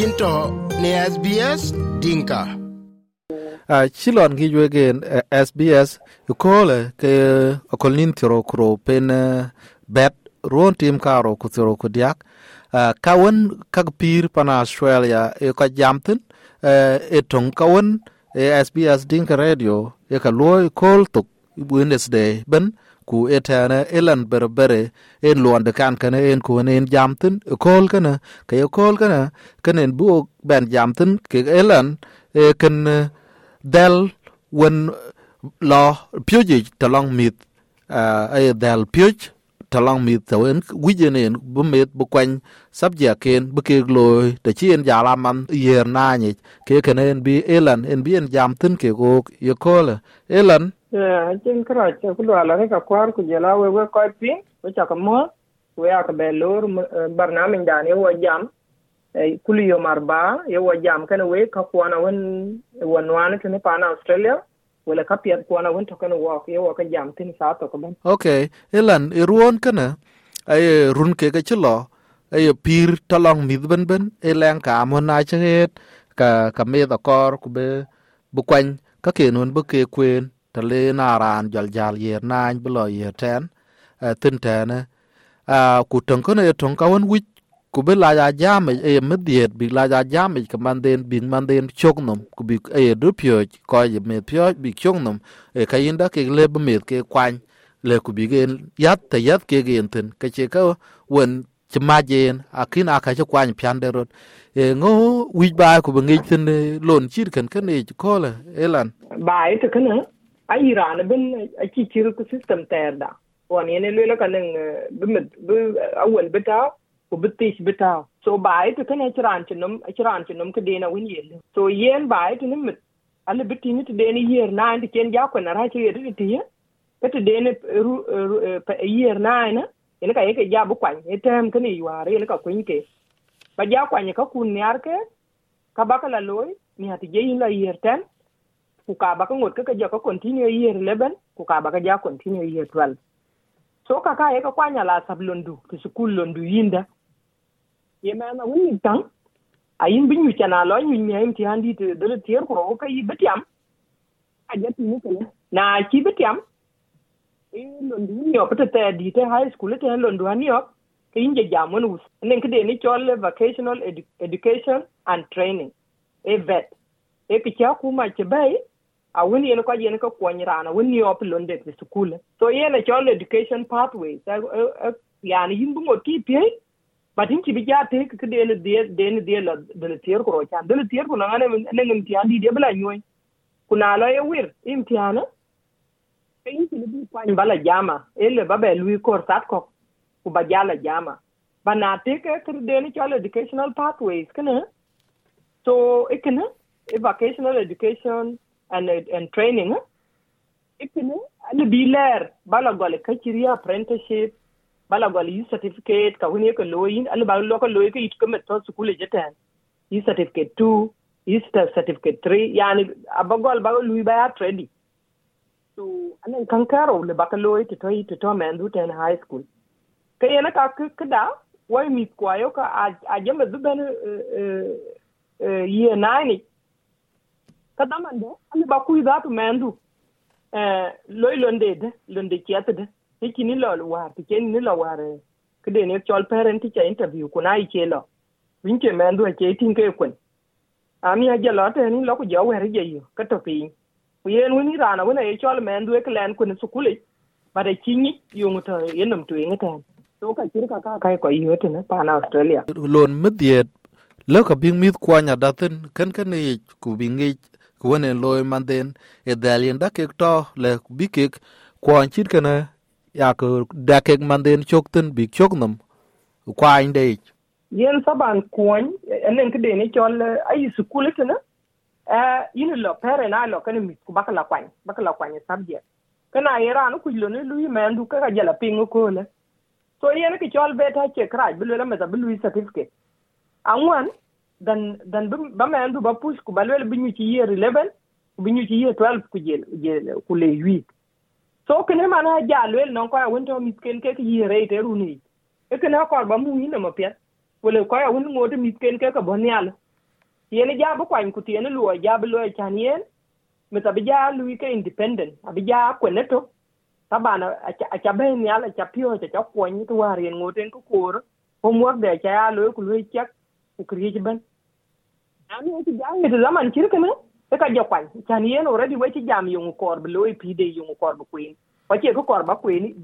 yinto ne SBS Dinka. a chilon gi jwe gen uh, SBS ukole ke okolnin tiro kro pen uh, bet ruon tim karo kutiro kudiak ku diak uh, kawen kag pir pana Australia e ka jamtin uh, e tong kawen SBS Dinka Radio e ka loy kol tuk Wednesday ben ku etana elan berbere, en luonde kan kana en ku en jamtin e kol kana ke kol kana kanen bu ben jamtin ke elan e ken e, del wen lo pyuji talong mit, a ay del pyuj talong mit to en wijen en bu mit bu kwany sabja ken bu ke loy de chien jala man yer na ni ke kenen bi elan, en bi en jam tin ke go ye kol elan Yeah, chin kra cha ku la ka kwar ku jela we we ko pi we cha ka mo we a ka belur barnamin dan ye wo jam kulu yo marba ye wo jam kana we ka kwana wen wan wan tene pa na australia. Wala ka piat kwana wen to kana wo ye wo ka jam tin sa to ka ben okay elan iruon kana ay run ke ke chlo ay pir talong mit ben ben elan ka mo na che ka ka me da kor ku be bu kwany ka ke nun bu ke kwen ta le na ran jal jal yer nan bu lo yer ten tin ten ku ton ko ne ton ka won wich ku bi la ya jame e mediet bi la ya jame ka man den bin man den chok nom ku bi e do pyo ko ye me pyo bi chok nom e ka yinda ke le bi me ke kwan le ku bi gen yat te yat ke gen tin ka che ka won chma jen akin aka che kwan pyan rot e ngo wi ba ku bi ngi tin lon chir kan kan e ko la elan ba ita kana a iran bin aki kiri ku system ta yarda wani yana lula kanin bi awal bita ku bitish bita so ba ai to kana kirantinum kirantinum ku dena wani yello so yen ba ai to nimit ala bitti mit dena yer na andi ken ja ko na ra ke yedi tiye kata dena yer na na yana ka yake ja bu kwan etem kana yuare yana ka kunke ba ja kwan ka kun ne arke ka bakala loy ni hati je yin la yer ten ku ka ba ka ngot ka ja ka continue yer 11 ku ka ba ka ja continue yer 12 so ka ka yeka kwanya la sab londu ki sukul londu yinda. Ye mana wuni tang a yin bin yu kana lo yin mi ayim ti handi te dole tier ko ka yi betiam a jati ni kale na. Ki betiam e londu ni op te te di te high school te londu ani op ke yin je jamon us nen ke de ni chol vocational edu education and training. E vet. E ki cha kuma che bai a wuni yen ko yen ko kwany rana wuni op londe te school. So yen chol education pathways. Eh, eh, yani yin bungo ti pye eh? batin ci bi ja te? Ke de ne de de ne de la de le tier ko cha. De le tier ko na ne ngin ti andi de bla nyoy kuna la ye wir. Im ti ana e yin bi kwany bala jama. Ele ba be lui ko sat ko ku ba jala jama. Ba na te ke ke de ne chol educational pathways kana so ikana vocational education and and training ipini? Ali bi ler bala gole ka kiri apprenticeship. Bala gole yi certificate. Ka wani ka loyin ali ba lo ka loyi ka it ka metto sukule jeten yi certificate 2 yi certificate 3 yani abagol ba lui ba trade so anan kan karo le ba ka loyi to to to to men du ten high school. Ka yana ka kida wai mi kwayo ka a jama zuban yi nine ka daman da ali ba kuy za tu men du eh, loy londe de londe kiat de. Hiki ni lo war ti ken ni lo war eh, kede ne chol parent teacher interview kuna i chelo winche mendu ke tin ke kun ami a jalo te ni lo ku jo wer je yo kato pi. Yen wini rana wona e chol mendu e klen kun sukule. Ba de kinyi yung to yenum tu ing to ka kirka ka kai ko yo te na pa na australia. Lon midiet lo ka bing mit kwanya datin kan kan ni e ku bingi kuwen loy manden e dalien da kek to, le bikik kwan chit kana ya ko da kek manden chokten bik chok nam kwa inde yen saban kwan enen ke de ne chol ai sukul tena e eh yin lo pere na lo kana mi ku bakala kwan bakala kwan e sabje kana yera no kujlo ne lui mendu ka jala pingu e ko le so yen ki chol beta che kraj bi lo meta bi certificate. Angwan dan dan ba andu ba push ku balwel bi ci year 11 ku ci year 12 ku jël jël ku le 8 so kene mana jalwel non ko ya wonto misken ke ki year 8 runi e kene ko ba mu ni ma pet wala ko ya won ngoto misken ke ka bon yal yene jabu kwany ku tiene luo jabu lo chan yen mi ta bi ja lui ke independent. Abija ko neto tabana a cha be ni ala cha pio cha cha kwany to war yen ngoten ko kor. Homework de cha ya lo ku lui chak, ku kriye ben. ani eti jam ni zaman kir kene e ka jokwany chan yen already weche jam yungu korb loy e pide yungu korb kwen wache ko korba kweni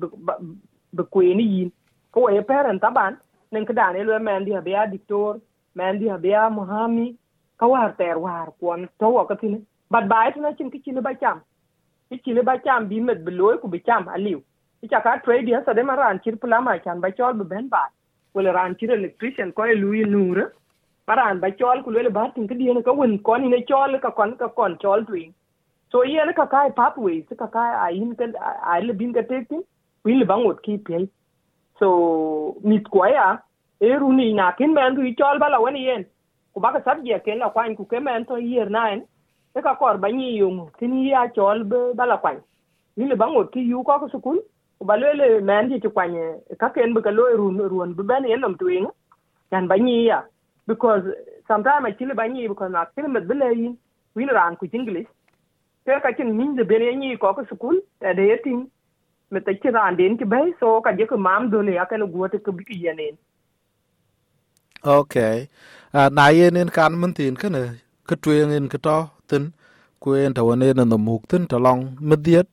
be kweni yin. Ko we parent taban nen kdane lo e mendi habia diktor mendi habia muhami. Ka war ter war kwon to wo katine bad bait na chin kichile ba cham. Kichile ba cham bi med be loy e ku bi cham aliu. Icha ka trade ya sade maran chir plama chan ba chol be ben ba. Wala ran chir electrician ko e lui nure. Paran, ba chol ku lele bar tin ki ka won kon ne chol, ka kon ka kon chol twin so ye ka kai pathways, ka kai a in ka, a le bin ka tekin wi le bangot ki pe so, mit ko ya e runi na kin men ru chol bala wani yen. Ku ba baka subject ken la kwany ku ke men to year nine e ka kor ba ni yum tin ya chol be bala kwany. Ni bangot ki yu ko ko sukun, ku ba le le men di ti kwany, ka ken ba ka lo ru run bu ben yen nam twing. Kan ba ni ya because sometimes I kill by nyi because not kill me bele we win ran ku english. Kaya ka kin min de bene ni ko ko sukul ta de yetin me ta ci ran den ki bay so ka je ko mam do ne aka no gote ko biki yenen okay. Uh, na yen en kan mun tin kana ka tuen en ka to tin ku en ta wane na no muk tin ta long mediet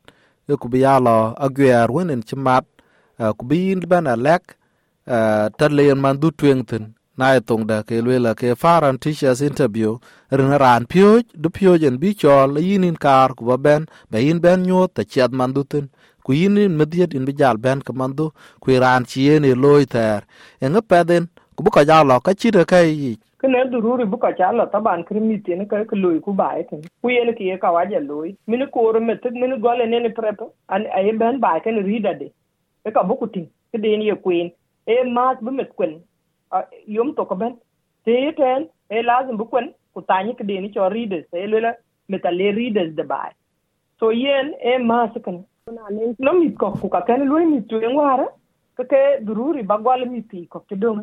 e ku biya lo agwer wen en chimat ah, uh, ku bin ban a lek ah, uh, ta len man du tuen tin na e tong da ke lwe la ke faran teachers interview. Rin ran pyo du pyo jen bi chol yin in kar ku ba ben, ba yin ben nyo ta chat man du tin. Ku yin in mediet in bi jal ben ka man du ku ran chien e loy ter. En e pe den ku bu ka ja lo ka chi de kai yi. Kene dururi buka chala taban krimi tiene ka ke loy e ku ba e ten ku yene ki ka wa ja loy min mini koro metet mini gole nene prep an ay ben bae ken rida de. E ka buku tin ke de ni ye queen e mat bu met kwen. Yom to ko ben te ten e lazim bu kwen ku tanyi ke den cho readers e lela metale readers de bae so yen e mas kan na nen no mi ko ku ka ken loy mi tu ngwara ka ke dururi bagwal mi ti ko ke dong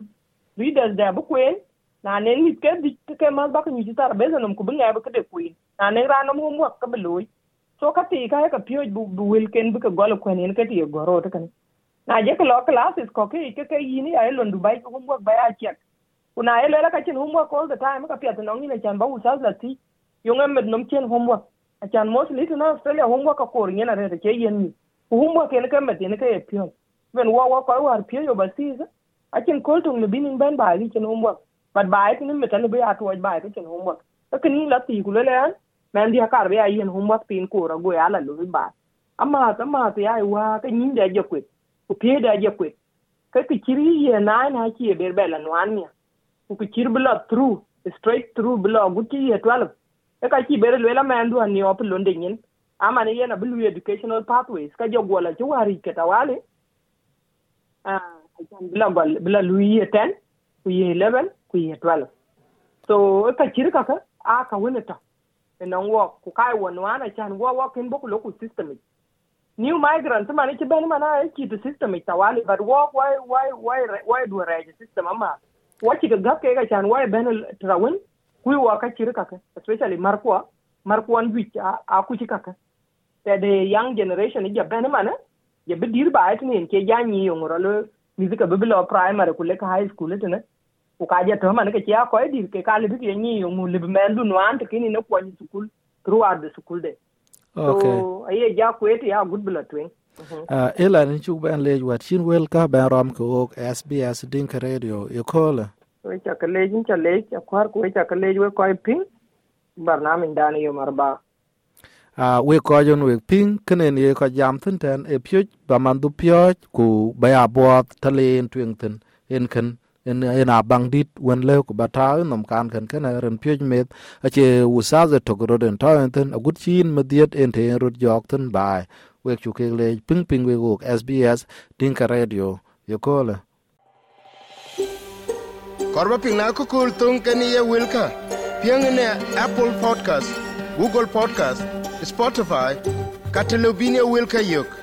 readers de bu kwen na ne mit ke dik ke mas ba ni tar be zanum ku bunga ba ke de kuin na ne ra no mu ka beloy so ka ti ka ka pio bu wil ken bu ka gol ko ne ke ti goro to kan na je ko local office ko ke ke ke yini ai lon dubai ko mu ba ya chek kuna ele la ka chin homework all the time, ka pia no ni chan ba usas la ti yung em nom chen homework. A chan mostly to na australia homework ka kor ni na re ke yen ni. Homework ken ka met ne e pio. Ben wa wa ko war pio yo ba si a chin kol tong ne binin ban ba ni chen homework. But bai tin mi tan be atu bai ke chen homework. Ka kini la ti ku le an men dia kar be ai yen homework pin ko ra go ya la lu ba amma ta ma ta ya wa ka nyin da je kwet. Ku pie da je kwet? Ka ki kiri ye na na chi ye be bela nwan ni ku kir bla through straight through bla gu chi ye 12 e ka chi ber le la men du ni op londe nyin ama ne yena blu educational pathways. Ka jo gola wari ke tawale ah bla gol lu ye 10 ku ye 11 ku ye 12 so ka chir ka ka a ka wani ta. Ina wo ku kai wani wana chan wo wo kin boku loku system new migrant mani ci bani mana ai ki to system ta wali but why why why why why do reje system? Amma ki ga ke ga chan why ben trawin? Kui wa ka chiri kaka especially markwa markwan wich a ku ci kaka te the young generation ja ben mana ya bi dir ba ai ne ke janyi yongoro lo mizika bibilo primary kule ka high school tene ku ka ja to mana ke ya ko dir ke ka le bi ni yo mu le men du no ante kini ne ko ni school throughout the school day okay. So aye ja ku ete ya gut bila twin uh, ela ni chuk ben lej wat chin wel ka ben rom ko ok sbs din ka radio yo kola we cha ka le cha lej cha kwar ku we cha ka le we ko ping. Barnam indani yo marba uh, we ko jon we ping kenen ye ko jam tin ten e pyoj ba man du pyoj ku ba ya bo talen twing tin en kan en en abang dit wen le ko bata nom kan kan kan ren pye met a che usa ze to gro den ta ten a gut chin mediet en te rut jok tin bai we chu ke le ping ping we go sbs din ka radio yo kola korba pina ko kul tung ken ye wilka piang ne apple podcast, google podcast, spotify katelobine wilka yok